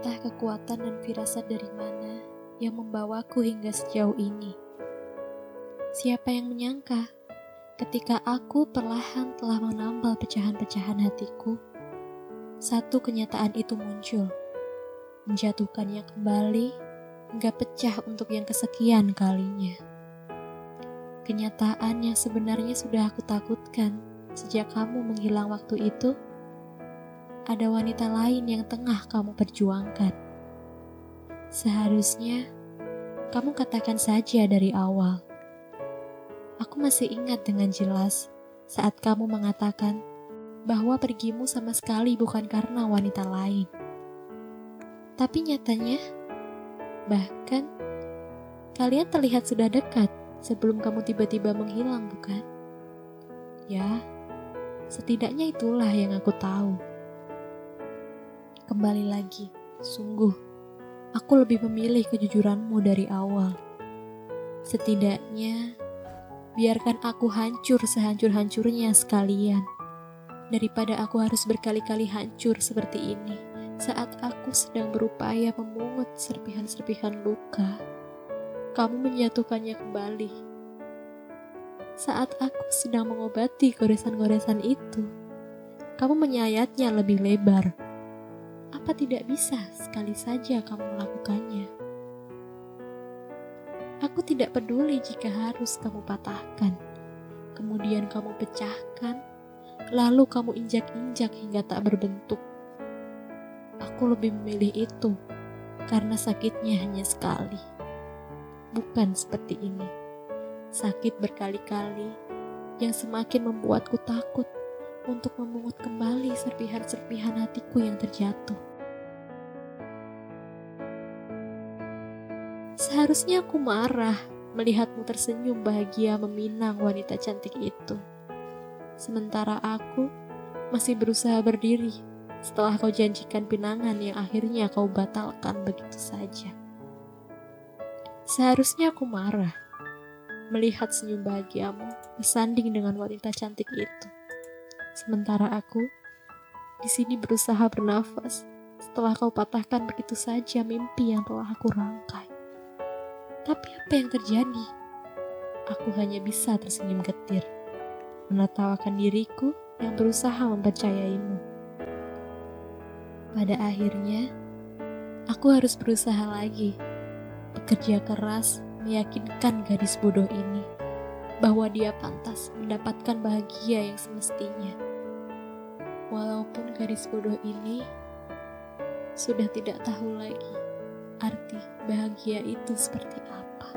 Entah kekuatan dan firasat dari mana yang membawaku hingga sejauh ini. Siapa yang menyangka ketika aku perlahan telah menambal pecahan-pecahan hatiku, satu kenyataan itu muncul, menjatuhkannya kembali hingga pecah untuk yang kesekian kalinya. Kenyataan yang sebenarnya sudah aku takutkan sejak kamu menghilang waktu itu, ada wanita lain yang tengah kamu perjuangkan. Seharusnya kamu katakan saja dari awal Aku masih ingat dengan jelas saat kamu mengatakan bahwa pergimu sama sekali bukan karena wanita lain. Tapi nyatanya, bahkan kalian terlihat sudah dekat sebelum kamu tiba-tiba menghilang, bukan? Ya, setidaknya itulah yang aku tahu. Kembali lagi, sungguh, aku lebih memilih kejujuranmu dari awal. Setidaknya, biarkan aku hancur sehancur-hancurnya sekalian. Daripada aku harus berkali-kali hancur seperti ini saat aku sedang berupaya memungut serpihan-serpihan luka. Kamu menjatuhkannya kembali. Saat aku sedang mengobati goresan-goresan itu, kamu menyayatnya lebih lebar. Apa tidak bisa sekali saja kamu melakukannya? Aku tidak peduli jika harus kamu patahkan, kemudian kamu pecahkan, lalu kamu injak-injak hingga tak berbentuk. Aku lebih memilih itu karena sakitnya hanya sekali, bukan seperti ini. Sakit berkali-kali yang semakin membuatku takut untuk memungut kembali serpihan-serpihan hatiku yang terjatuh. Seharusnya aku marah melihatmu tersenyum bahagia meminang wanita cantik itu. Sementara aku masih berusaha berdiri setelah kau janjikan pinangan yang akhirnya kau batalkan begitu saja. Seharusnya aku marah melihat senyum bahagiamu bersanding dengan wanita cantik itu. Sementara aku di sini berusaha bernafas setelah kau patahkan begitu saja mimpi yang telah aku rangkai. Tapi apa yang terjadi? Aku hanya bisa tersenyum getir, menertawakan diriku yang berusaha mempercayaimu. Pada akhirnya, aku harus berusaha lagi, bekerja keras, meyakinkan gadis bodoh ini bahwa dia pantas mendapatkan bahagia yang semestinya. Walaupun gadis bodoh ini sudah tidak tahu lagi arti bahagia itu seperti apa.